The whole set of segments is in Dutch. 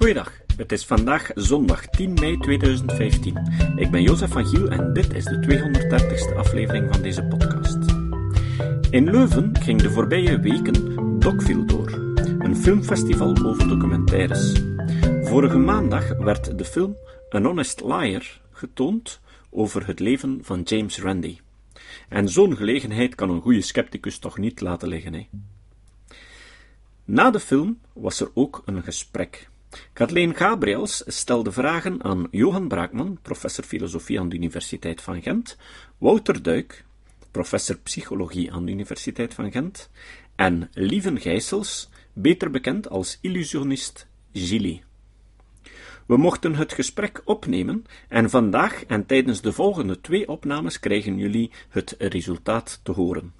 Goeiedag, het is vandaag zondag 10 mei 2015. Ik ben Jozef van Giel en dit is de 230ste aflevering van deze podcast. In Leuven ging de voorbije weken Docfil door, een filmfestival over documentaires. Vorige maandag werd de film An Honest Liar getoond over het leven van James Randi. En zo'n gelegenheid kan een goede scepticus toch niet laten liggen. Hè? Na de film was er ook een gesprek. Kathleen Gabriels stelde vragen aan Johan Braakman, professor filosofie aan de Universiteit van Gent, Wouter Duik, professor psychologie aan de Universiteit van Gent, en Lieven Gijsels, beter bekend als illusionist Gilly. We mochten het gesprek opnemen en vandaag en tijdens de volgende twee opnames krijgen jullie het resultaat te horen.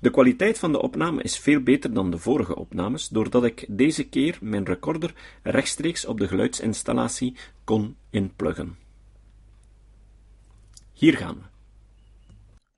De kwaliteit van de opname is veel beter dan de vorige opnames, doordat ik deze keer mijn recorder rechtstreeks op de geluidsinstallatie kon inpluggen. Hier gaan we.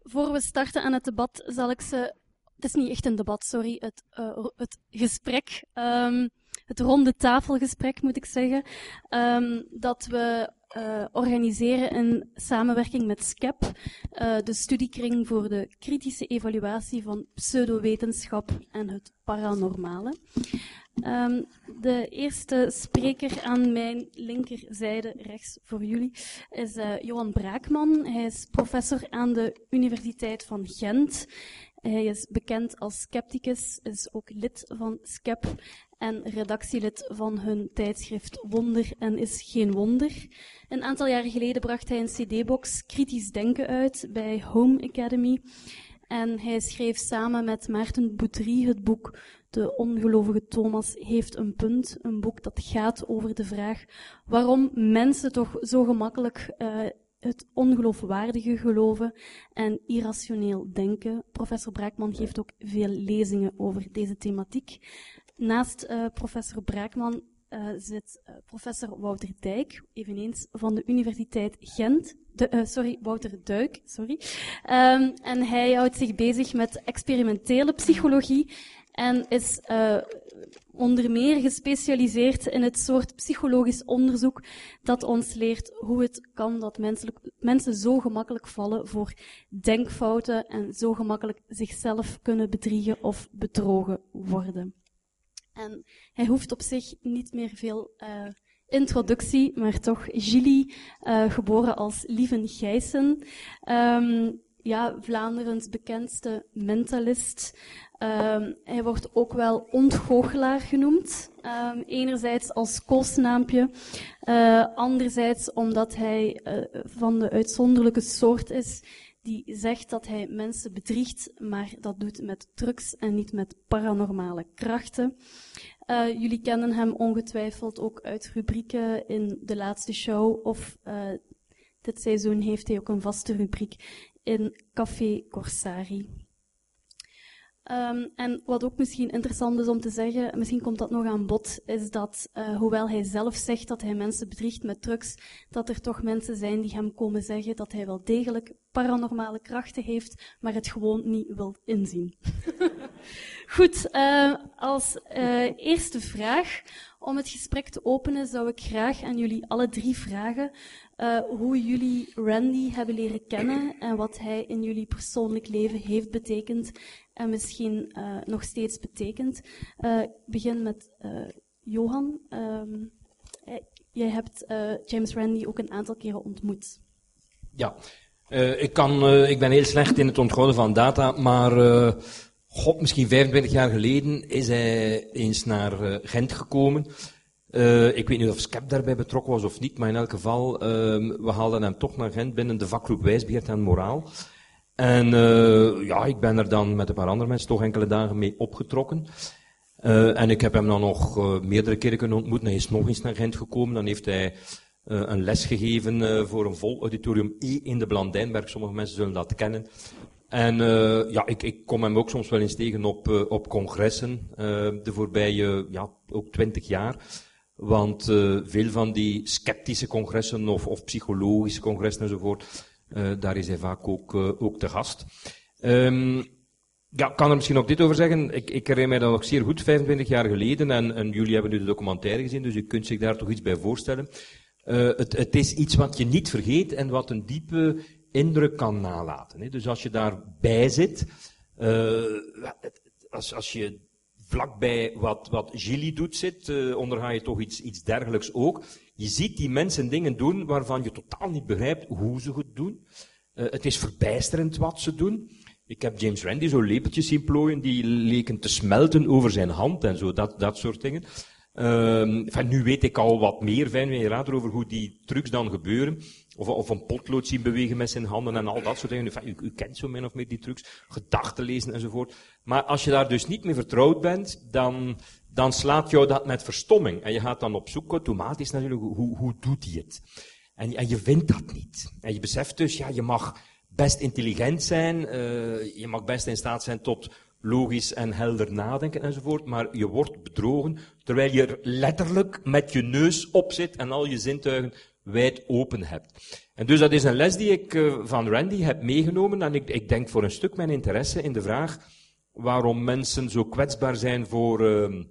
Voor we starten aan het debat zal ik ze. Het is niet echt een debat, sorry. Het, uh, het gesprek, um, het ronde tafelgesprek moet ik zeggen, um, dat we uh, organiseren in samenwerking met SCEP, uh, de studiekring voor de kritische evaluatie van pseudowetenschap en het paranormale. Um, de eerste spreker aan mijn linkerzijde, rechts voor jullie, is uh, Johan Braakman. Hij is professor aan de Universiteit van Gent. Hij is bekend als scepticus, is ook lid van SCEP en redactielid van hun tijdschrift Wonder en is geen wonder. Een aantal jaren geleden bracht hij een cd-box Kritisch Denken uit bij Home Academy. En hij schreef samen met Maarten Boutry het boek De ongelovige Thomas heeft een punt. Een boek dat gaat over de vraag waarom mensen toch zo gemakkelijk uh, het ongeloofwaardige geloven en irrationeel denken. Professor Braakman geeft ook veel lezingen over deze thematiek. Naast uh, professor Braakman uh, zit uh, professor Wouter Dijk, eveneens van de Universiteit Gent. De, sorry, Wouter Duik, sorry. Um, en hij houdt zich bezig met experimentele psychologie en is onder meer gespecialiseerd in het soort psychologisch onderzoek dat ons leert hoe het kan dat mensen zo gemakkelijk vallen voor denkfouten en zo gemakkelijk zichzelf kunnen bedriegen of bedrogen worden. En hij hoeft op zich niet meer veel uh, introductie, maar toch Gilly, uh, geboren als Lieven Gijssen. Um, ja, Vlaanderens bekendste mentalist. Um, hij wordt ook wel ontgoochelaar genoemd. Um, enerzijds als koosnaampje, uh, anderzijds omdat hij uh, van de uitzonderlijke soort is die zegt dat hij mensen bedriegt, maar dat doet met drugs en niet met paranormale krachten. Uh, jullie kennen hem ongetwijfeld ook uit rubrieken in de laatste show of dit seizoen heeft hij ook een vaste rubriek in Café Corsari. Um, en wat ook misschien interessant is om te zeggen, misschien komt dat nog aan bod, is dat uh, hoewel hij zelf zegt dat hij mensen bedriegt met drugs, dat er toch mensen zijn die hem komen zeggen dat hij wel degelijk paranormale krachten heeft, maar het gewoon niet wil inzien. Goed, uh, als uh, eerste vraag, om het gesprek te openen, zou ik graag aan jullie alle drie vragen uh, hoe jullie Randy hebben leren kennen en wat hij in jullie persoonlijk leven heeft betekend en misschien nog steeds betekent. Ik begin met Johan. Um, jij hebt James Randy ook een aantal keren ontmoet. Ja, ik, kan, ik ben heel slecht in het onthouden van data, maar God, misschien 25 jaar geleden is hij eens naar Gent gekomen. Ik weet niet of Skep daarbij betrokken was of niet, maar in elk geval, uh, we haalden hem toch naar Gent binnen de vakgroep wijsbeheer en moraal. En ja, ik ben er dan met een paar andere mensen toch enkele dagen mee opgetrokken. en ik heb hem dan nog meerdere keren kunnen ontmoeten. Hij is nog eens naar Gent gekomen. Dan heeft hij een les gegeven voor een vol auditorium E in de Blandijnberg. Sommige mensen zullen dat kennen. En ja, ik, ik, kom hem ook soms wel eens tegen op, op congressen, de voorbije ja, ook twintig jaar. Want veel van die sceptische congressen of, of psychologische congressen enzovoort, daar is hij vaak ook, ook te gast. Um, Ja, ik kan er misschien ook dit over zeggen. Ik, ik herinner mij dat nog zeer goed, 25 jaar geleden. En, en jullie hebben nu de documentaire gezien, dus je kunt zich daar toch iets bij voorstellen. Uh, het, het is iets wat je niet vergeet en wat een diepe indruk kan nalaten. Hè. Dus als je daarbij zit, uh, als, als je vlakbij wat, wat Gilly doet zit, uh, onderga je toch iets, iets dergelijks ook. Je ziet die mensen dingen doen waarvan je totaal niet begrijpt hoe ze het doen. Het is verbijsterend wat ze doen. Ik heb James Randi zo lepeltjes zien plooien, die leken te smelten over zijn hand en zo, dat, dat soort dingen. Enfin, nu weet ik al wat meer, fijn later, over hoe die trucs dan gebeuren. Of, of een potlood zien bewegen met zijn handen en al dat soort dingen. U, u, kent zo min of meer die trucs. Gedachten lezen enzovoort. Maar als je daar dus niet mee vertrouwd bent, dan, dan slaat jou dat met verstomming. En je gaat dan op zoek, automatisch natuurlijk, hoe, hoe doet hij het? En, en je vindt dat niet. En je beseft dus, ja, je mag best intelligent zijn, uh, je mag best in staat zijn tot logisch en helder nadenken enzovoort, maar je wordt bedrogen terwijl je er letterlijk met je neus op zit en al je zintuigen wijd open hebt. En dus dat is een les die ik uh, van Randy heb meegenomen en ik, ik, denk voor een stuk mijn interesse in de vraag waarom mensen zo kwetsbaar zijn voor, uh,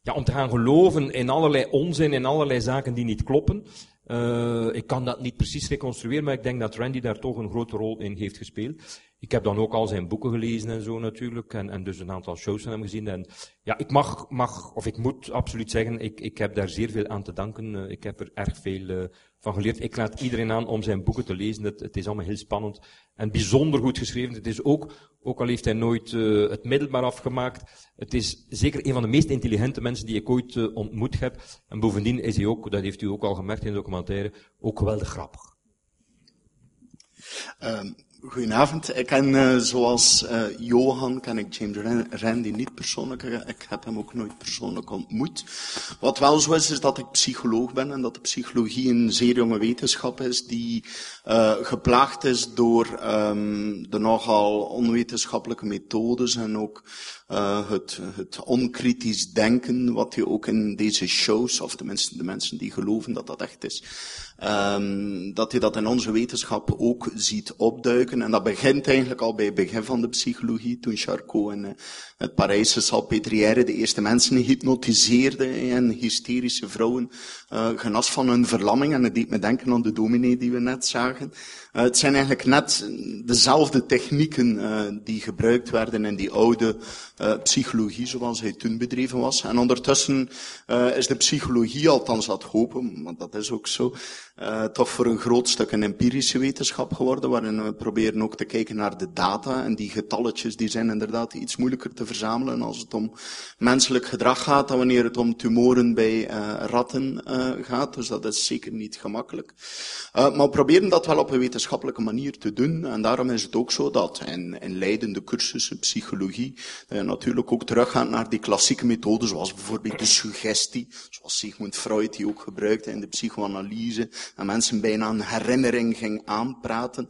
ja, om te gaan geloven in allerlei onzin, in allerlei zaken die niet kloppen. Uh, ik kan dat niet precies reconstrueren, maar ik denk dat Randy daar toch een grote rol in heeft gespeeld. Ik heb dan ook al zijn boeken gelezen en zo natuurlijk, en, en dus een aantal shows van hem gezien. En ja, ik mag, mag of ik moet absoluut zeggen, ik, ik heb daar zeer veel aan te danken. Uh, ik heb er erg veel uh, van geleerd. Ik laat iedereen aan om zijn boeken te lezen. Het, het, is allemaal heel spannend en bijzonder goed geschreven. Het is ook, ook al heeft hij nooit uh, het middelbaar afgemaakt, het is zeker een van de meest intelligente mensen die ik ooit uh, ontmoet heb. En bovendien is hij ook, dat heeft u ook al gemerkt in de documentaire, ook geweldig grappig. Um, Goedenavond. Ik ken, uh, zoals uh, Johan, ken ik James Randi niet persoonlijk. Ik heb hem ook nooit persoonlijk ontmoet. Wat wel zo is, is dat ik psycholoog ben en dat de psychologie een zeer jonge wetenschap is die uh, geplaagd is door um, de nogal onwetenschappelijke methodes en ook het, het onkritisch denken, wat je ook in deze shows, of tenminste de mensen die geloven dat dat echt is, um, dat je dat in onze wetenschap ook ziet opduiken. En dat begint eigenlijk al bij het begin van de psychologie, toen Charcot in uh, het Parijse Salpêtrière de eerste mensen hypnotiseerde en hysterische vrouwen uh, genas van hun verlamming. En het deed me denken aan de dominee die we net zagen. Uh, het zijn eigenlijk net dezelfde technieken die gebruikt werden in die oude psychologie zoals hij toen bedreven was. En ondertussen is de psychologie, althans dat hopen, want dat is ook zo, toch voor een groot stuk een empirische wetenschap geworden, waarin we proberen ook te kijken naar de data. En die getalletjes die zijn inderdaad iets moeilijker te verzamelen als het om menselijk gedrag gaat dan wanneer het om tumoren bij ratten gaat. Dus dat is zeker niet gemakkelijk. maar we proberen dat wel op een wetenschap wetenschappelijke manier te doen. En daarom is het ook zo dat in, in leidende cursussen psychologie eh, natuurlijk ook teruggaat naar die klassieke methoden, zoals bijvoorbeeld de suggestie, zoals Sigmund Freud die ook gebruikte in de psychoanalyse, en mensen bijna een herinnering ging aanpraten.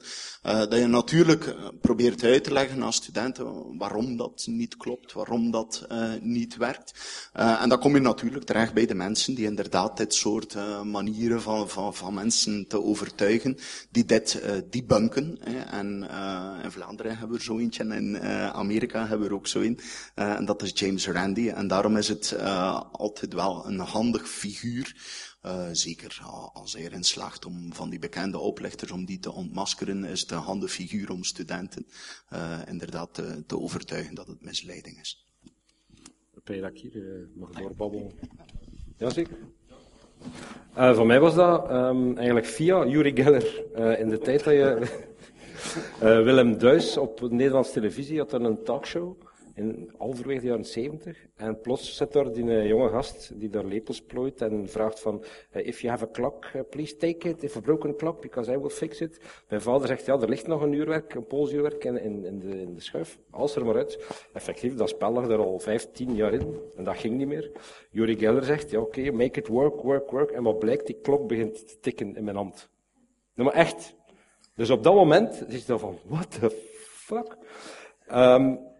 Natuurlijk eh, probeert uit te leggen aan studenten waarom dat niet klopt, waarom dat uh, niet werkt. En dan kom je natuurlijk terecht bij de mensen die inderdaad dit soort manieren van, van, van mensen te overtuigen, die dit debunken. Hè. En in Vlaanderen hebben we zo eentje en in Amerika hebben we er ook zo een. En dat is James Randi. En daarom is het altijd wel een handig figuur. Uh, zeker als hij erin slaagt om van die bekende oplichters, om die te ontmaskeren, is het een handig figuur om studenten uh, inderdaad te, te overtuigen dat het misleiding is. Ben je dat ik hier uh, mag doorbabbelen? Ja, zeker. Uh, voor mij was dat um, eigenlijk via Yuri Geller. Uh, in de tijd dat je uh, Willem Duis op Nederlandse televisie had er een talkshow in halverwege de jaren 70. En plots zit daar die uh, jonge gast die daar lepels plooit en vraagt van, uh, if you have a clock, uh, please take it, if a broken clock, because I will fix it. Mijn vader zegt, ja, er ligt nog een uurwerk, een polsuurwerk in, in, in, de, in de schuif. Als er maar uit. Effectief, dat spel lag er al 15 jaar in. En dat ging niet meer. Yuri Geller zegt, ja, oké, okay, make it work, work, work. En wat blijkt, die klok begint te tikken in mijn hand. Nou, maar echt. Dus op dat moment is het van, what the fuck? Um,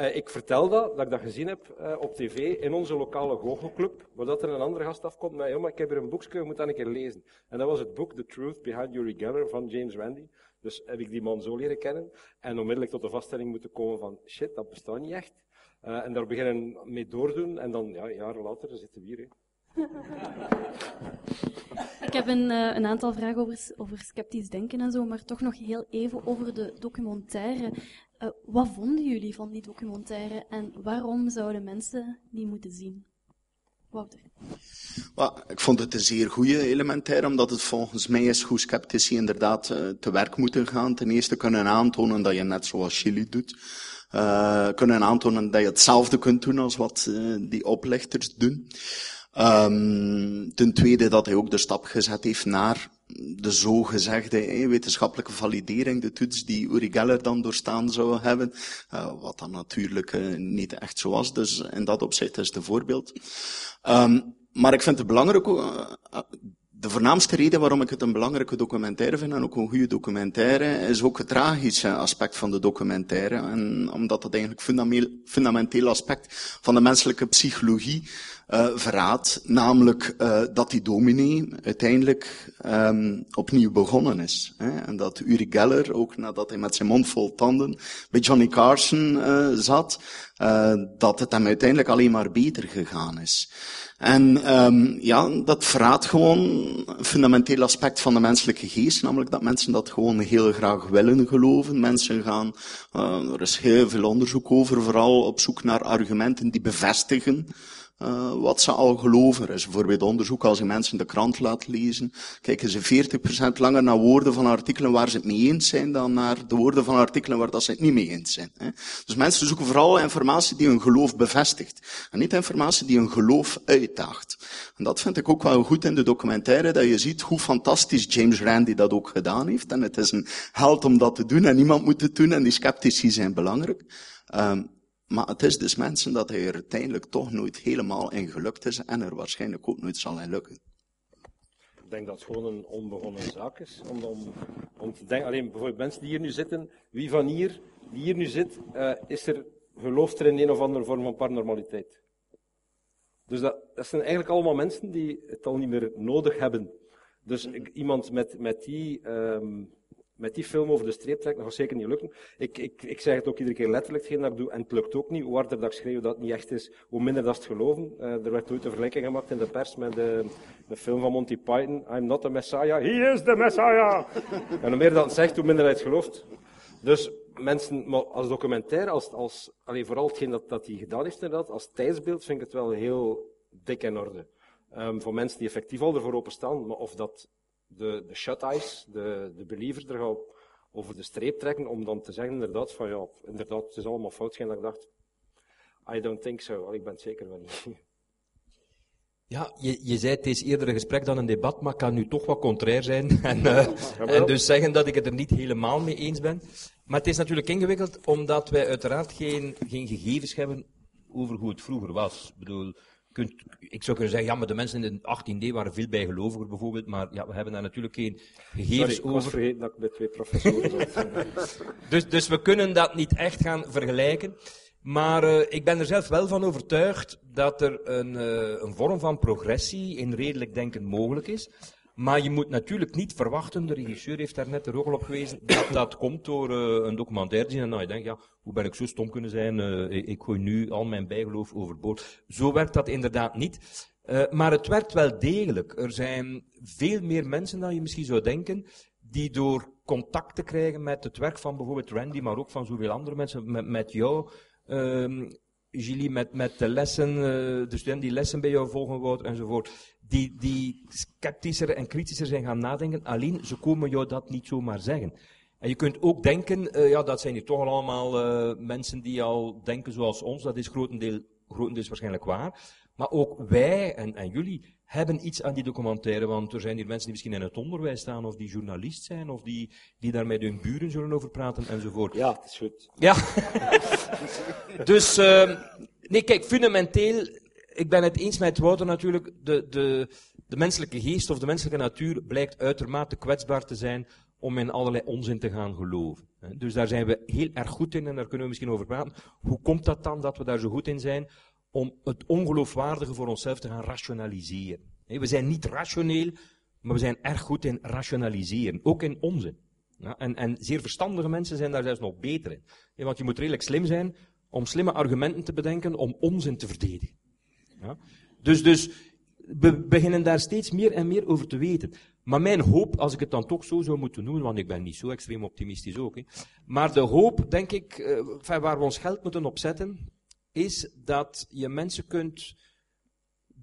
uh, ik vertel dat, dat ik dat gezien heb uh, op tv in onze lokale goochelclub, waar dat er een andere gast afkomt. Ja, maar ik heb hier een boekje, je moet dat een keer lezen. En dat was het boek The Truth Behind Uri Geller van James Randi. Dus heb ik die man zo leren kennen en onmiddellijk tot de vaststelling moeten komen van shit, dat bestaat niet echt. Uh, en daar beginnen mee doordoen en dan, ja, jaren later zitten we hier. Ik heb een, een aantal vragen over, over, sceptisch denken en zo, maar toch nog heel even over de documentaire. Uh, wat vonden jullie van die documentaire en waarom zouden mensen die moeten zien? Wouter. Ik vond het een zeer goede elementaire, omdat het volgens mij is hoe sceptici inderdaad uh, te werk moeten gaan. Ten eerste kunnen aantonen dat je net zoals Chili doet, uh, kunnen aantonen dat je hetzelfde kunt doen als wat die oplichters doen. Um, ten tweede dat hij ook de stap gezet heeft naar de zogezegde eh, wetenschappelijke validering, de toets die Uri Geller dan doorstaan zou hebben, uh, wat dan natuurlijk uh, niet echt zo was. Dus in dat opzicht is het voorbeeld. Um, maar ik vind het belangrijk, uh, de voornaamste reden waarom ik het een belangrijke documentaire vind, en ook een goede documentaire, is ook het tragische aspect van de documentaire. En omdat dat eigenlijk een fundamenteel aspect van de menselijke psychologie uh, verraadt, namelijk uh, dat die dominee uiteindelijk um, opnieuw begonnen is. Hè? En dat Uri Geller, ook nadat hij met zijn mond vol tanden bij Johnny Carson uh, zat, dat het hem uiteindelijk alleen maar beter gegaan is. En um, ja, dat verraadt gewoon een fundamenteel aspect van de menselijke geest, namelijk dat mensen dat gewoon heel graag willen geloven. Mensen gaan, er is heel veel onderzoek over, vooral op zoek naar argumenten die bevestigen uh, wat ze al geloven. Er is bijvoorbeeld onderzoek als je mensen de krant laat lezen, kijken ze 40% langer naar woorden van artikelen waar ze het mee eens zijn dan naar de woorden van artikelen waar dat ze het niet mee eens zijn. Hè. Dus mensen zoeken vooral informatie die hun geloof bevestigt. En niet informatie die hun geloof uitdaagt. En dat vind ik ook wel goed in de documentaire, dat je ziet hoe fantastisch James Randi dat ook gedaan heeft. En het is een held om dat te doen en niemand moet het doen en die sceptici zijn belangrijk. Um, maar het is dus mensen dat hij er uiteindelijk toch nooit helemaal in gelukt is en er waarschijnlijk ook nooit zal in lukken. Ik denk dat het gewoon een onbegonnen zaak is. Om, om, om te denken, alleen bijvoorbeeld mensen die hier nu zitten, wie van hier, die hier nu zit, uh, is er, gelooft er in een of andere vorm van paranormaliteit. Dus dat, dat zijn eigenlijk allemaal mensen die het al niet meer nodig hebben. Dus iemand met, met die um, met die film over de streep trekken, dat zeker niet lukken. Ik, ik, ik zeg het ook iedere keer letterlijk, hetgeen dat ik doe, en het lukt ook niet. Hoe harder dat ik schreeuw dat het niet echt is, hoe minder dat het geloven. Uh, er werd ooit een vergelijking gemaakt in de pers met de, de film van Monty Python, I'm not the Messiah, he is the Messiah! en hoe meer dat het zegt, hoe minder hij het gelooft. Dus mensen, als documentaire, als, als, alleen vooral hetgeen dat, dat hij gedaan heeft inderdaad, als tijdsbeeld vind ik het wel heel dik in orde. Um, voor mensen die effectief al ervoor openstaan, maar of dat de, de shut-eyes, de, de believers, er gaan over de streep trekken om dan te zeggen inderdaad van ja, inderdaad, het is allemaal fout. Geen dat ik dacht, I don't think so. Al, ik ben het zeker van niet. Ja, je, je zei het is eerder een gesprek dan een debat, maar kan nu toch wat contrair zijn. En, uh, en dus zeggen dat ik het er niet helemaal mee eens ben. Maar het is natuurlijk ingewikkeld, omdat wij uiteraard geen, geen gegevens hebben over hoe het vroeger was. Ik bedoel, kunt, ik zou kunnen zeggen, ja, maar de mensen in de 18e waren veel bijgeloviger bijvoorbeeld, maar ja, we hebben daar natuurlijk geen gegevens Sorry, over. Ik vergeten dat ik bij twee professoren zat. dus, dus we kunnen dat niet echt gaan vergelijken. Maar uh, ik ben er zelf wel van overtuigd dat er een, uh, een vorm van progressie in redelijk denken mogelijk is. Maar je moet natuurlijk niet verwachten, de regisseur heeft daar net er ook al op gewezen, dat dat komt door uh, een documentaire te zien en dan je denkt, ja, hoe ben ik zo stom kunnen zijn, uh, ik gooi nu al mijn bijgeloof overboord. Zo werkt dat inderdaad niet. Uh, maar het werkt wel degelijk. Er zijn veel meer mensen dan je misschien zou denken, die door contact te krijgen met het werk van bijvoorbeeld Randy, maar ook van zoveel andere mensen, met, met jou, Julie, met, met de lessen, de studenten die lessen bij jou volgen, Wouter, enzovoort, die, die sceptischer en kritischer zijn gaan nadenken, alleen ze komen jou dat niet zomaar zeggen. En je kunt ook denken, uh, ja, dat zijn hier toch allemaal uh, mensen die al denken zoals ons, dat is grotendeel, grotendeels waarschijnlijk waar. Maar ook wij en, en jullie hebben iets aan die documentaire, want er zijn hier mensen die misschien in het onderwijs staan, of die journalist zijn, of die, die daar met hun buren zullen over praten, enzovoort. Ja, het is goed. Ja. dus, uh, nee, kijk, fundamenteel, ik ben het eens met Wouter natuurlijk, de, de, de menselijke geest of de menselijke natuur blijkt uitermate kwetsbaar te zijn om in allerlei onzin te gaan geloven. Dus daar zijn we heel erg goed in en daar kunnen we misschien over praten. Hoe komt dat dan dat we daar zo goed in zijn? Om het ongeloofwaardige voor onszelf te gaan rationaliseren. We zijn niet rationeel, maar we zijn erg goed in rationaliseren. Ook in onzin. En, en zeer verstandige mensen zijn daar zelfs nog beter in. Want je moet redelijk slim zijn om slimme argumenten te bedenken om onzin te verdedigen. Ja? Dus, dus we beginnen daar steeds meer en meer over te weten. Maar mijn hoop, als ik het dan toch zo zou moeten noemen, want ik ben niet zo extreem optimistisch ook, hè, maar de hoop, denk ik, uh, waar we ons geld moeten opzetten, is dat je mensen kunt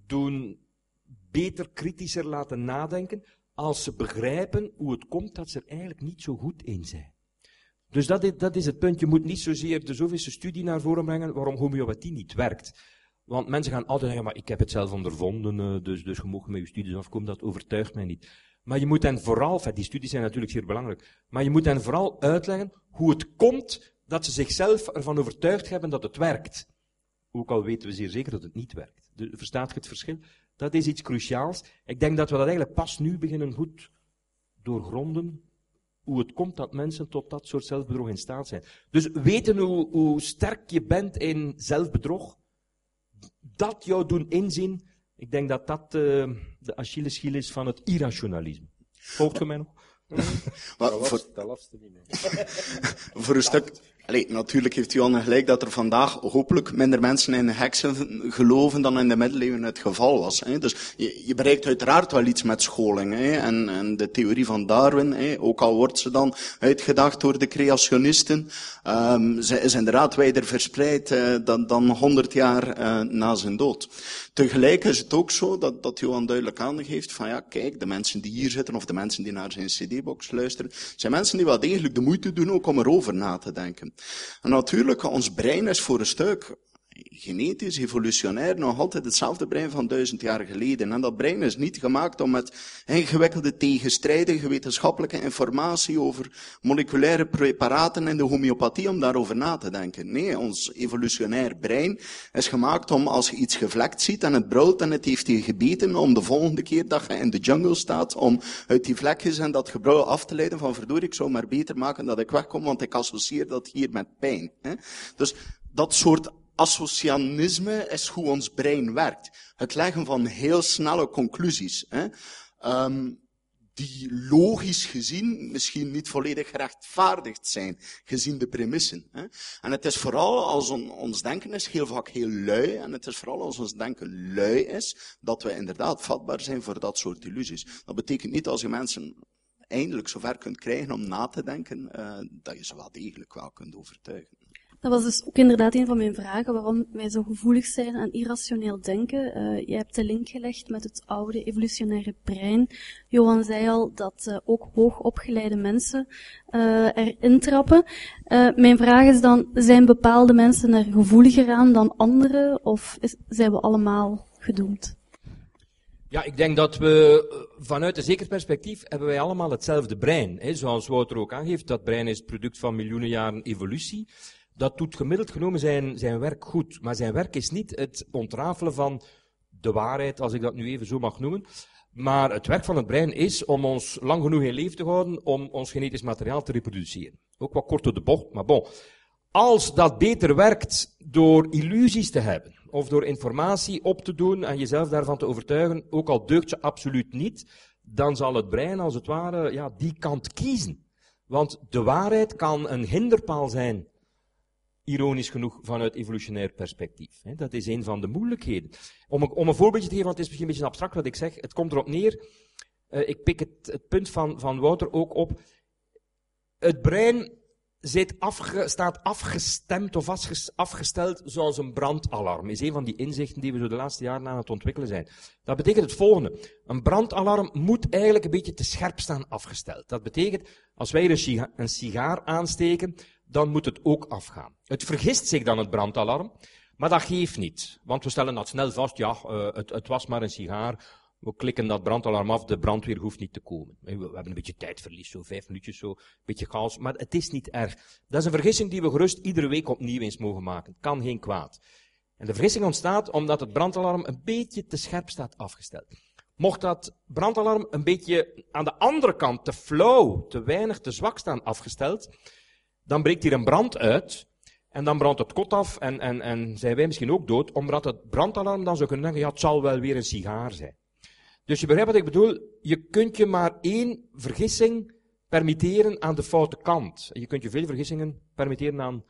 doen beter, kritischer laten nadenken, als ze begrijpen hoe het komt dat ze er eigenlijk niet zo goed in zijn. Dus dat is, dat is het punt. Je moet niet zozeer de zoveelste studie naar voren brengen waarom homeopathie niet werkt. Want mensen gaan altijd zeggen, maar ik heb het zelf ondervonden, eh, dus, dus je mag met je studies afkomen, dat overtuigt mij niet. Maar je moet hen vooral, die studies zijn natuurlijk zeer belangrijk, maar je moet hen vooral uitleggen hoe het komt dat ze zichzelf ervan overtuigd hebben dat het werkt. Ook al weten we zeer zeker dat het niet werkt. Verstaat je het verschil? Dat is iets cruciaals. Ik denk dat we dat eigenlijk pas nu beginnen goed doorgronden, hoe het komt dat mensen tot dat soort zelfbedrog in staat zijn. Dus weten hoe, hoe sterk je bent in zelfbedrog, dat jou doen inzien, ik denk dat dat uh, de Achilleshiel is van het irrationalisme. Volgt je mij nog? maar voor, voor een stuk, Natuurlijk heeft al gelijk dat er vandaag hopelijk minder mensen in heksen geloven dan in de middeleeuwen het geval was. Hè. Dus je, je, bereikt uiteraard wel iets met scholing. Hè. En, en, de theorie van Darwin, hè, ook al wordt ze dan uitgedacht door de creationisten, um, ze is inderdaad wijder verspreid uh, dan, dan 100 jaar uh, na zijn dood. Tegelijk is het ook zo dat, dat Johan duidelijk aangeeft van ja, kijk, de mensen die hier zitten of de mensen die naar zijn cd-box luisteren, zijn mensen die wel degelijk de moeite doen ook om erover na te denken. En natuurlijk, ons brein is voor een stuk genetisch, evolutionair, nog altijd hetzelfde brein van duizend jaar geleden. En dat brein is niet gemaakt om met ingewikkelde tegenstrijdige wetenschappelijke informatie over moleculaire preparaten en de homeopathie om daarover na te denken. Nee, ons evolutionair brein is gemaakt om als je iets gevlekt ziet en het brult en het heeft je gebeten, om de volgende keer dat je in de jungle staat, om uit die vlekjes en dat gebruil af te leiden van verdorie, ik zou maar beter maken dat ik wegkom, want ik associeer dat hier met pijn. Dus dat soort associanisme is hoe ons brein werkt. Het leggen van heel snelle conclusies. Hè? Um, die logisch gezien misschien niet volledig gerechtvaardigd zijn, gezien de premissen. Hè? En het is vooral als on, ons denken is heel vaak heel lui, en het is vooral als ons denken lui is, dat we inderdaad vatbaar zijn voor dat soort illusies. Dat betekent niet als je mensen eindelijk zover kunt krijgen om na te denken, uh, dat je ze wel degelijk wel kunt overtuigen. Dat was dus ook inderdaad een van mijn vragen, waarom wij zo gevoelig zijn aan irrationeel denken. Uh, je hebt de link gelegd met het oude evolutionaire brein. Johan zei al dat uh, ook hoogopgeleide mensen uh, erin trappen. mijn vraag is dan, zijn bepaalde mensen er gevoeliger aan dan anderen, of zijn we allemaal gedoemd? Ja, ik denk dat we vanuit een zeker perspectief hebben wij allemaal hetzelfde brein. Hè? Zoals Wouter ook aangeeft, dat brein is het product van miljoenen jaren evolutie dat doet gemiddeld genomen zijn, zijn werk goed. Maar zijn werk is niet het ontrafelen van de waarheid, als ik dat nu even zo mag noemen. Maar het werk van het brein is om ons lang genoeg in leven te houden om ons genetisch materiaal te reproduceren. Ook wat kort door de bocht, maar bon. Als dat beter werkt door illusies te hebben, of door informatie op te doen en jezelf daarvan te overtuigen, ook al deugt je absoluut niet, dan zal het brein als het ware ja, die kant kiezen. Want de waarheid kan een hinderpaal zijn ironisch genoeg vanuit evolutionair perspectief. Dat is een van de moeilijkheden. Om een, om een voorbeeldje te geven, want het is misschien een beetje abstract wat ik zeg, het komt erop neer, uh, ik pik het, punt van, van Wouter ook op, het brein zit afge, staat afgestemd of afgesteld zoals een brandalarm. Is een van die inzichten die we zo de laatste jaren aan het ontwikkelen zijn. Dat betekent het volgende. Een brandalarm moet eigenlijk een beetje te scherp staan afgesteld. Dat betekent, als wij een sigaar aansteken, dan moet het ook afgaan. Het vergist zich dan het brandalarm, maar dat geeft niet. Want we stellen dat snel vast, ja, uh, het, het, was maar een sigaar. We klikken dat brandalarm af, de brandweer hoeft niet te komen. We, hebben een beetje tijdverlies, zo vijf minuutjes, zo, een beetje chaos, maar het is niet erg. Dat is een vergissing die we gerust iedere week opnieuw eens mogen maken. Kan geen kwaad. En de vergissing ontstaat omdat het brandalarm een beetje te scherp staat afgesteld. Mocht dat brandalarm een beetje aan de andere kant te flauw, te weinig, te zwak staan afgesteld, dan breekt hier een brand uit. En dan brandt het kot af en, en, en zijn wij misschien ook dood, omdat het brandalarm dan zou kunnen denken, ja, het zal wel weer een sigaar zijn. Dus je begrijpt wat ik bedoel? Je kunt je maar één vergissing permitteren aan de foute kant. Je kunt je veel vergissingen permitteren aan,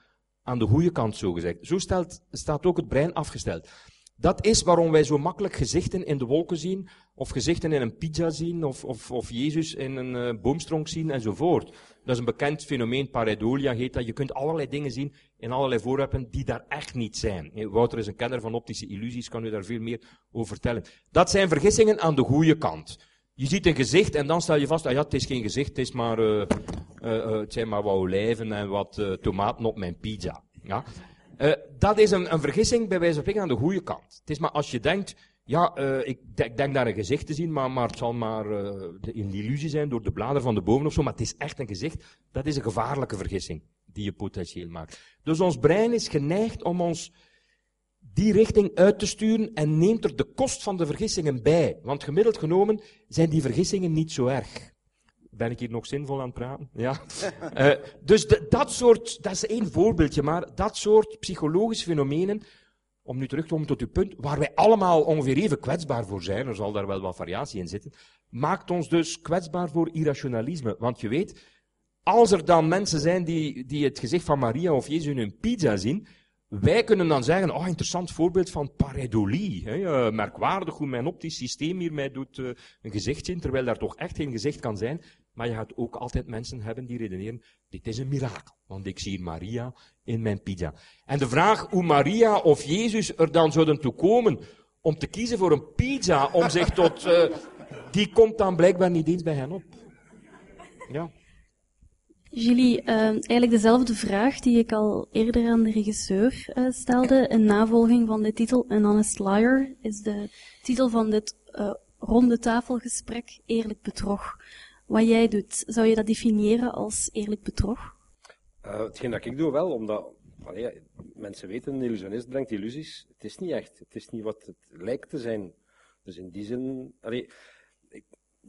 aan de goede kant, zo gezegd. Zo stelt, staat ook het brein afgesteld. Dat is waarom wij zo makkelijk gezichten in de wolken zien, of gezichten in een pizza zien, of, of, of Jezus in een uh, boomstronk zien, enzovoort. Dat is een bekend fenomeen, pareidolia heet dat. Je kunt allerlei dingen zien in allerlei voorwerpen die daar echt niet zijn. Wouter is een kenner van optische illusies, kan u daar veel meer over vertellen. Dat zijn vergissingen aan de goede kant. Je ziet een gezicht en dan stel je vast, ah ja, het is geen gezicht, het, is maar, uh, uh, het zijn maar wat olijven en wat tomaten op mijn pizza. Ja? Dat is een, een, vergissing bij wijze van aan de goede kant. Het is maar als je denkt, ja, uh, ik, ik, denk daar een gezicht te zien, maar, maar het zal maar uh, een illusie zijn door de bladeren van de bomen of zo, maar het is echt een gezicht. Dat is een gevaarlijke vergissing die je potentieel maakt. Dus ons brein is geneigd om ons die richting uit te sturen en neemt er de kost van de vergissingen bij. Want gemiddeld genomen zijn die vergissingen niet zo erg. Ben ik hier nog zinvol aan het praten? Ja. Uh, dus de, dat soort, dat is één voorbeeldje, maar dat soort psychologische fenomenen, om nu terug te komen tot uw punt, waar wij allemaal ongeveer even kwetsbaar voor zijn, er zal daar wel wat variatie in zitten, maakt ons dus kwetsbaar voor irrationalisme. Want je weet, als er dan mensen zijn die, die het gezicht van Maria of Jezus in hun pizza zien, wij kunnen dan zeggen, oh, interessant voorbeeld van pareidolie. Hè, uh, merkwaardig hoe mijn optisch systeem hier mij doet uh, een gezicht zien, terwijl daar toch echt geen gezicht kan zijn. Maar je gaat ook altijd mensen hebben die redeneren, dit is een mirakel, want ik zie Maria in mijn pizza. En de vraag hoe Maria of Jezus er dan zouden toe komen om te kiezen voor een pizza, om zich tot, uh, die komt dan blijkbaar niet eens bij hen op. Ja. Julie, uh, eigenlijk dezelfde vraag die ik al eerder aan de regisseur uh, stelde, in navolging van de titel An Honest Liar, is de titel van dit ronde tafelgesprek Eerlijk Bedrog. Wat jij doet, zou je dat definiëren als eerlijk bedrog? hetgeen dat ik doe wel, omdat allee, mensen weten, een illusionist brengt illusies. Het is niet echt, het is niet wat het lijkt te zijn. Dus in die zin, allee, ik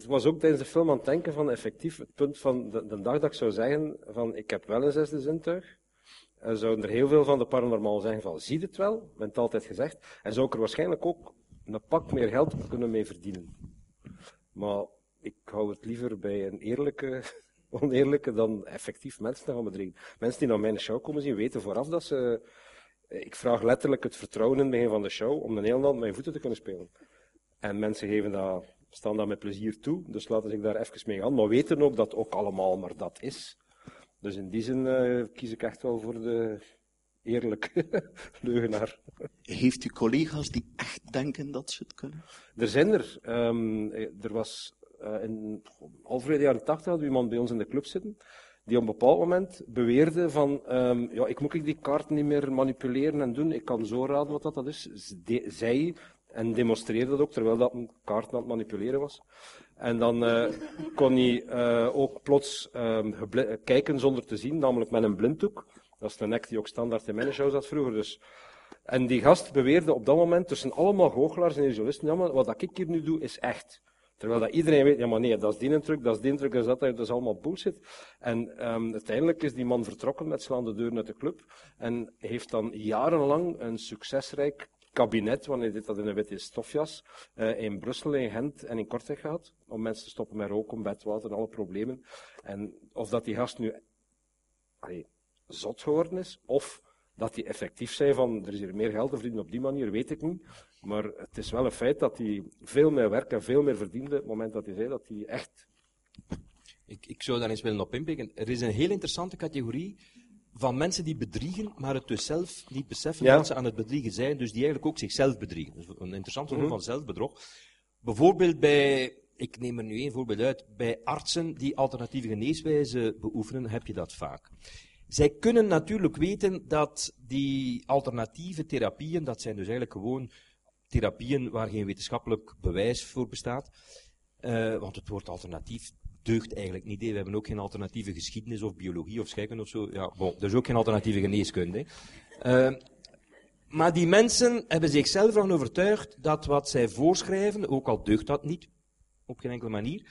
was ook tijdens de film aan het denken van effectief het punt van de, dag dat ik zou zeggen van ik heb wel een zesde zintuig, uh, zouden er heel veel van de paranormaal zeggen van zie het wel, bent altijd gezegd, en zou ik er waarschijnlijk ook een pak meer geld kunnen mee verdienen. Maar ik hou het liever bij een eerlijke, oneerlijke dan effectief mensen te gaan bedriegen. Mensen die naar mijn show komen zien weten vooraf dat ze, ik vraag letterlijk het vertrouwen in het begin van de show om een heel land mijn voeten te kunnen spelen. En mensen geven dat staan dat met plezier toe, dus laten zich daar even mee gaan. Maar weten ook dat ook allemaal maar dat is. Dus in die zin uh, kies ik echt wel voor de eerlijke leugenaar. Heeft u collega's die echt denken dat ze het kunnen? Er zijn er. Um, er was uh, in de jaren tachtig hadden we iemand bij ons in de club zitten die op een bepaald moment beweerde van, um, ja, ik moet ik die kaart niet meer manipuleren en doen, ik kan zo raden wat dat, dat is. Zij en demonstreerde dat ook, terwijl dat een kaart aan het manipuleren was. En dan uh, kon hij uh, ook plots uh, kijken zonder te zien, namelijk met een blinddoek. Dat is de nek die ook standaard in show zat vroeger. Dus. En die gast beweerde op dat moment tussen allemaal goochelaars en illusionisten, ja, maar wat ik hier nu doe is echt. Terwijl dat iedereen weet, ja maar nee, dat is die truc, dat is die truc, dat is dat, dat is allemaal bullshit. En um, uiteindelijk is die man vertrokken met slaande deuren uit de club en heeft dan jarenlang een succesrijk kabinet, wanneer dit dat in een witte stofjas, uh, in Brussel, in Gent en in Kortrijk gehad, om mensen te stoppen met roken, bedwater en alle problemen. En of dat die gast nu zot geworden is, of dat hij effectief zei van er is hier meer geld te verdienen op die manier, weet ik niet. Maar het is wel een feit dat hij veel meer werk en veel meer verdiende op het moment dat hij zei dat hij echt. Ik, ik zou daar eens willen op inpikken. Er is een heel interessante categorie van mensen die bedriegen, maar het dus zelf niet beseffen dat ze aan het bedriegen zijn, dus die eigenlijk ook zichzelf bedriegen. Dus een interessante vorm mm van zelfbedrog. Bijvoorbeeld bij, ik neem er nu één voorbeeld uit, bij artsen die alternatieve geneeswijzen beoefenen, heb je dat vaak. Zij kunnen natuurlijk weten dat die alternatieve therapieën, dat zijn dus eigenlijk gewoon therapieën waar geen wetenschappelijk bewijs voor bestaat, uh, want het woord alternatief deugt eigenlijk niet. We hebben ook geen alternatieve geschiedenis of biologie of scheikunde of zo. Ja, bon, er is ook geen alternatieve geneeskunde. Uh, maar die mensen hebben zichzelf ervan overtuigd dat wat zij voorschrijven, ook al deugt dat niet, op geen enkele manier,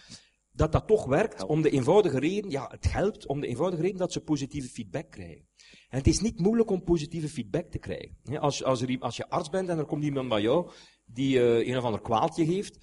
dat dat toch werkt om de eenvoudige reden, ja, het helpt om de eenvoudige reden dat ze positieve feedback krijgen. En het is niet moeilijk om positieve feedback te krijgen. Als, als, er, als je arts bent en er komt iemand bij jou die uh, een of ander kwaaltje heeft,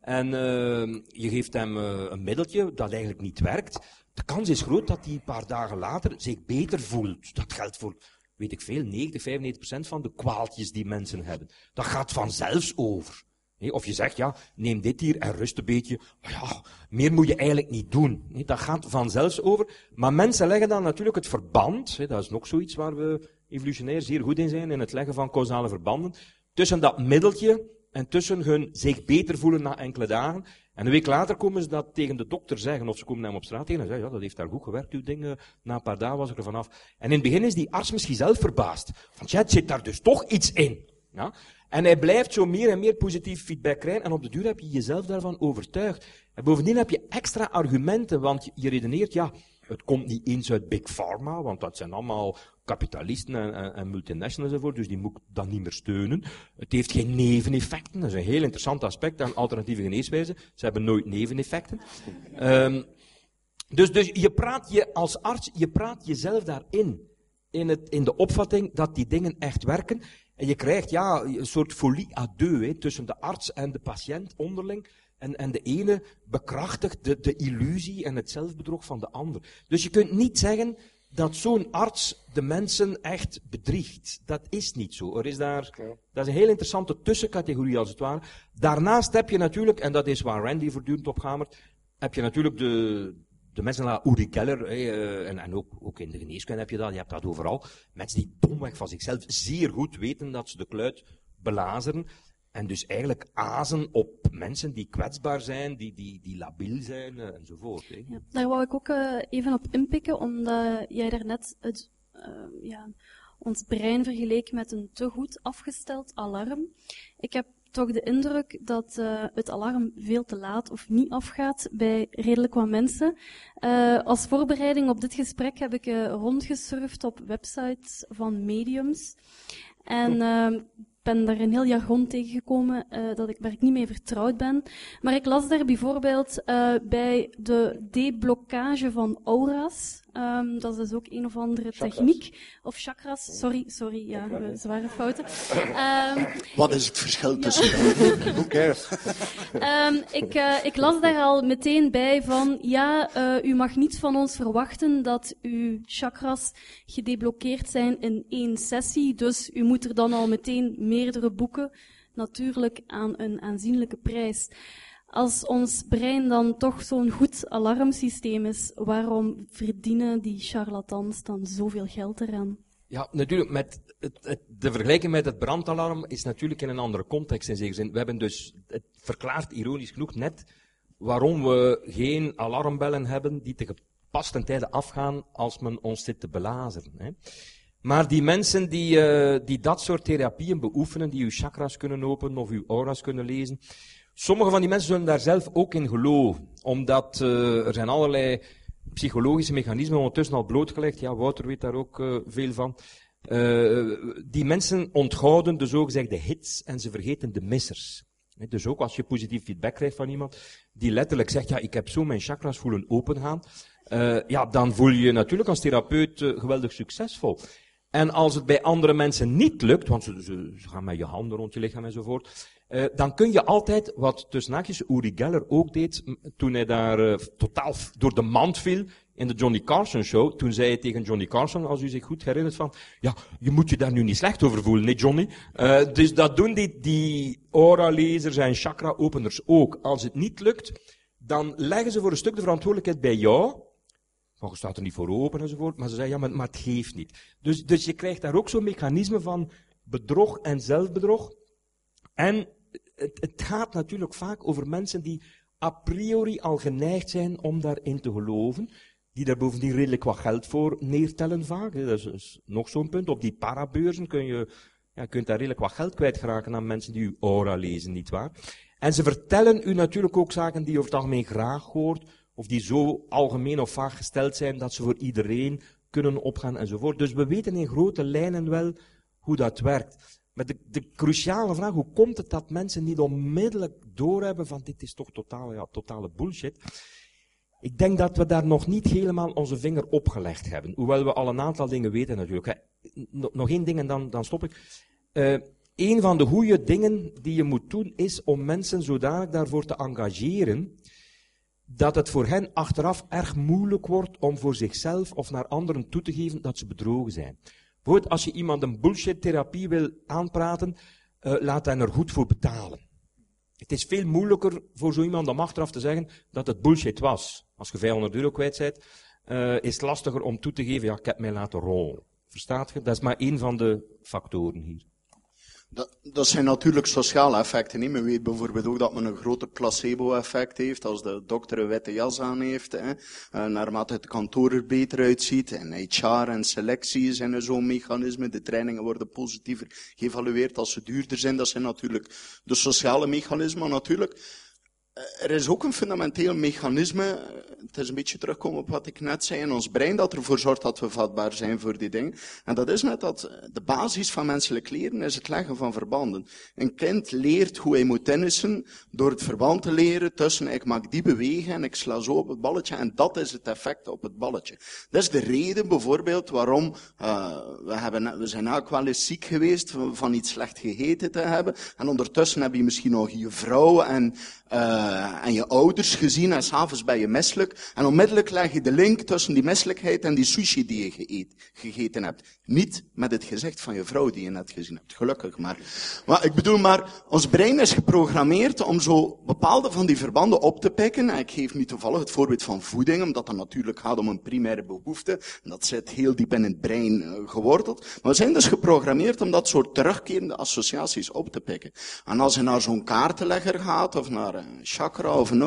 En uh, je geeft hem uh, een middeltje dat eigenlijk niet werkt. De kans is groot dat hij een paar dagen later zich beter voelt. Dat geldt voor, weet ik veel, 90, 95 procent van de kwaaltjes die mensen hebben. Dat gaat vanzelfs over. Of je zegt, ja, neem dit hier en rust een beetje. Ja, meer moet je eigenlijk niet doen. Dat gaat vanzelfs over. Maar mensen leggen dan natuurlijk het verband, dat is nog zoiets waar we evolutionair zeer goed in zijn, in het leggen van causale verbanden, tussen dat middeltje en tussen hun zich beter voelen na enkele dagen. En een week later komen ze dat tegen de dokter zeggen, of ze komen hem op straat tegen en zeggen, ja, dat heeft daar goed gewerkt, uw ding, na een paar dagen was ik er vanaf. En in het begin is die arts misschien zelf verbaasd. Van, ja, het zit daar dus toch iets in. Ja? En hij blijft zo meer en meer positief feedback krijgen. En op de duur heb je jezelf daarvan overtuigd. En bovendien heb je extra argumenten, want je redeneert, ja, het komt niet eens uit Big Pharma, want dat zijn allemaal kapitalisten en, en, en multinationals enzovoort, dus die moet ik dan niet meer steunen. Het heeft geen neveneffecten, dat is een heel interessant aspect aan alternatieve geneeswijzen. Ze hebben nooit neveneffecten. Um, dus, dus je praat je als arts, je praat jezelf daarin. In, het, in de opvatting dat die dingen echt werken. En je krijgt ja, een soort folie à deux hè, tussen de arts en de patiënt onderling. En, en de ene bekrachtigt de, de illusie en het zelfbedrog van de ander. Dus je kunt niet zeggen dat zo'n arts de mensen echt bedriegt. Dat is niet zo. Er is daar, dat is een heel interessante tussencategorie als het ware. Daarnaast heb je natuurlijk, en dat is waar Randy voortdurend op hamert, heb je natuurlijk de, de mensen naar Uri Geller, eh, en, en ook, ook in de geneeskunde heb je dat, je hebt dat overal. Mensen die domweg van zichzelf zeer goed weten dat ze de kluit belazeren. En dus eigenlijk azen op mensen die kwetsbaar zijn, die, die, die labiel zijn uh, enzovoort. Ja, daar wou ik ook uh, even op inpikken, omdat jij daarnet het, ja, ons brein vergeleek met een te goed afgesteld alarm. Ik heb toch de indruk dat uh, het alarm veel te laat of niet afgaat bij redelijk wat mensen. Uh, als voorbereiding op dit gesprek heb ik uh, rondgesurfd op websites van mediums. En uh, ben daar een heel jargon tegengekomen dat ik, waar ik niet mee vertrouwd ben. Maar ik las daar bijvoorbeeld bij de deblokkage van aura's. Um, dat is dus ook een of andere chakras. techniek. Of chakras, sorry, sorry, ja, zware fouten. Um, Wat is het verschil tussen Who cares? um, ik, uh, ik las daar al meteen bij van, ja, uh, u mag niet van ons verwachten dat uw chakras gedeblokkeerd zijn in één sessie, dus u moet er dan al meteen meerdere boeken, natuurlijk aan een aanzienlijke prijs. Als ons brein dan toch zo'n goed alarmsysteem is, waarom verdienen die charlatans dan zoveel geld eraan? Ja, natuurlijk, met het, de vergelijking met het brandalarm is natuurlijk in een andere context in zekere zin. We hebben dus, het verklaart ironisch genoeg net waarom we geen alarmbellen hebben die te gepaste tijden afgaan als men ons zit te belazeren. Hè. Maar die mensen die, uh, die dat soort therapieën beoefenen, die uw chakras kunnen openen of uw aura's kunnen lezen, Sommige van die mensen zullen daar zelf ook in geloven, omdat uh, er zijn allerlei psychologische mechanismen ondertussen al blootgelegd. Ja, Wouter weet daar ook uh, veel van. Uh, die mensen onthouden de zogezegde hits en ze vergeten de missers. Dus ook als je positief feedback krijgt van iemand die letterlijk zegt, ja, ik heb zo mijn chakras voelen opengaan, ja, dan voel je je natuurlijk als therapeut geweldig succesvol. En als het bij andere mensen niet lukt, want ze, ze gaan met je handen rond je lichaam enzovoort, uh, dan kun je altijd, wat tussen haakjes Uri Geller ook deed, toen hij daar uh, totaal door de mand viel in de Johnny Carson show, toen zei hij tegen Johnny Carson, als u zich goed herinnert, van, ja, je moet je daar nu niet slecht over voelen, nee Johnny. Uh, dus dat doen die, die aura-lezers en chakra-openers ook. Als het niet lukt, dan leggen ze voor een stuk de verantwoordelijkheid bij jou, van je staat er niet voor open enzovoort, maar ze zeggen, ja, maar, maar het geeft niet. Dus, dus je krijgt daar ook zo'n mechanisme van bedrog en zelfbedrog. En het, gaat natuurlijk vaak over mensen die a priori al geneigd zijn om daarin te geloven, die daar bovendien redelijk wat geld voor neertellen vaak. Dat is, nog zo'n punt. Op die parabeurzen kun je, ja, kunt daar redelijk wat geld kwijtraken aan mensen die uw aura lezen, nietwaar? En ze vertellen u natuurlijk ook zaken die je over het algemeen graag hoort, of die zo algemeen of vaag gesteld zijn dat ze voor iedereen kunnen opgaan enzovoort. Dus we weten in grote lijnen wel hoe dat werkt. Maar de, de cruciale vraag, hoe komt het dat mensen niet onmiddellijk doorhebben van dit is toch totale, ja, totale bullshit? Ik denk dat we daar nog niet helemaal onze vinger op gelegd hebben. Hoewel we al een aantal dingen weten natuurlijk. Nog één ding en dan, dan stop ik. Uh, een van de goede dingen die je moet doen is om mensen zodanig daarvoor te engageren dat het voor hen achteraf erg moeilijk wordt om voor zichzelf of naar anderen toe te geven dat ze bedrogen zijn. Bijvoorbeeld als je iemand een bullshit therapie wil aanpraten, uh, laat hen er goed voor betalen. Het is veel moeilijker voor zo iemand om achteraf te zeggen dat het bullshit was. Als je 500 euro kwijt bent, uh, is het lastiger om toe te geven, ja, ik heb mij laten rollen. Verstaat je? Dat is maar één van de factoren hier. Dat, dat zijn natuurlijk sociale effecten. Niet? Men weet bijvoorbeeld ook dat men een groter placebo-effect heeft als de dokter een witte jas aan heeft. Hè. Uh, naarmate het kantoor er beter uitziet. En HR en selectie zijn zo'n mechanisme. De trainingen worden positiever geëvalueerd als ze duurder zijn. Dat zijn natuurlijk de sociale mechanismen natuurlijk. Eh, er is ook een fundamenteel mechanisme, eh, het is een beetje terugkomen op wat ik net zei, in ons brein dat ervoor zorgt dat we vatbaar zijn voor die dingen. En dat is net dat eh, de basis van menselijk leren is het leggen van verbanden. Een kind leert hoe hij moet tennissen door het verband te leren tussen ik maak die bewegen en ik sla zo op het balletje en dat is het effect op het balletje. Dat is de reden bijvoorbeeld waarom we, hebben, we zijn ook wel eens ziek geweest van iets slecht gegeten te hebben en ondertussen heb je misschien nog je vrouw en en je ouders gezien en s'avonds ben je misselijk. En onmiddellijk leg je de link tussen die misselijkheid en die sushi die je geëet, gegeten hebt. Niet met het gezicht van je vrouw die je net gezien hebt, gelukkig maar. Maar ik bedoel maar, ons brein is geprogrammeerd om zo bepaalde van die verbanden op te pikken. En ik geef nu toevallig het voorbeeld van voeding, omdat het natuurlijk gaat om een primaire behoefte. En dat zit heel diep in het brein uh, geworteld. Maar we zijn dus geprogrammeerd om dat soort terugkerende associaties op te pikken. En als je naar zo'n kaartenlegger gaat, of naar een chakra of een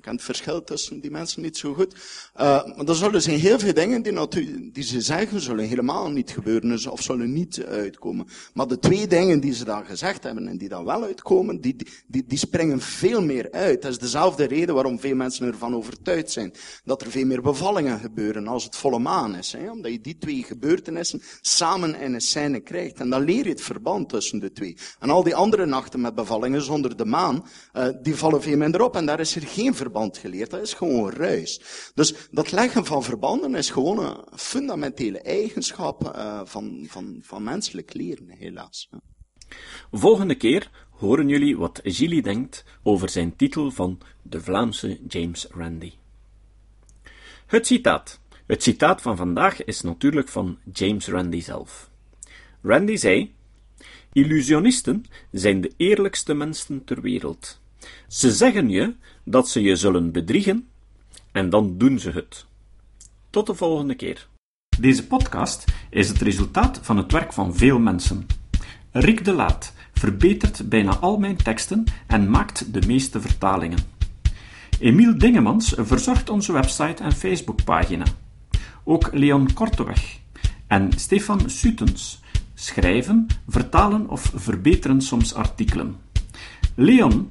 Je kent het verschil tussen die mensen niet zo goed. Uh, maar er zullen zijn heel veel dingen die, die ze zeggen, zullen helemaal niet gebeuren of zullen niet uitkomen. Maar de twee dingen die ze dan gezegd hebben en die dan wel uitkomen, die, die, die springen veel meer uit. Dat is dezelfde reden waarom veel mensen ervan overtuigd zijn dat er veel meer bevallingen gebeuren als het volle maan is. Hè? Omdat je die twee gebeurtenissen samen in een scène krijgt. En dan leer je het verband tussen de twee. En al die andere nachten met bevallingen zonder de maan, uh, die vallen veel minder op en daar is er geen verband geleerd. Dat is gewoon ruis. Dus dat leggen van verbanden is gewoon een fundamentele eigenschap uh, van, van, van menselijk leren, helaas. Volgende keer horen jullie wat Gilly denkt over zijn titel van de Vlaamse James Randi. Het citaat. Het citaat van vandaag is natuurlijk van James Randi zelf. Randi zei: Illusionisten zijn de eerlijkste mensen ter wereld. Ze zeggen je dat ze je zullen bedriegen en dan doen ze het. Tot de volgende keer. Deze podcast is het resultaat van het werk van veel mensen. Rick de Laat verbetert bijna al mijn teksten en maakt de meeste vertalingen. Emiel Dingemans verzorgt onze website en Facebookpagina. Ook Leon Korteweg en Stefan Sutens schrijven, vertalen of verbeteren soms artikelen. Leon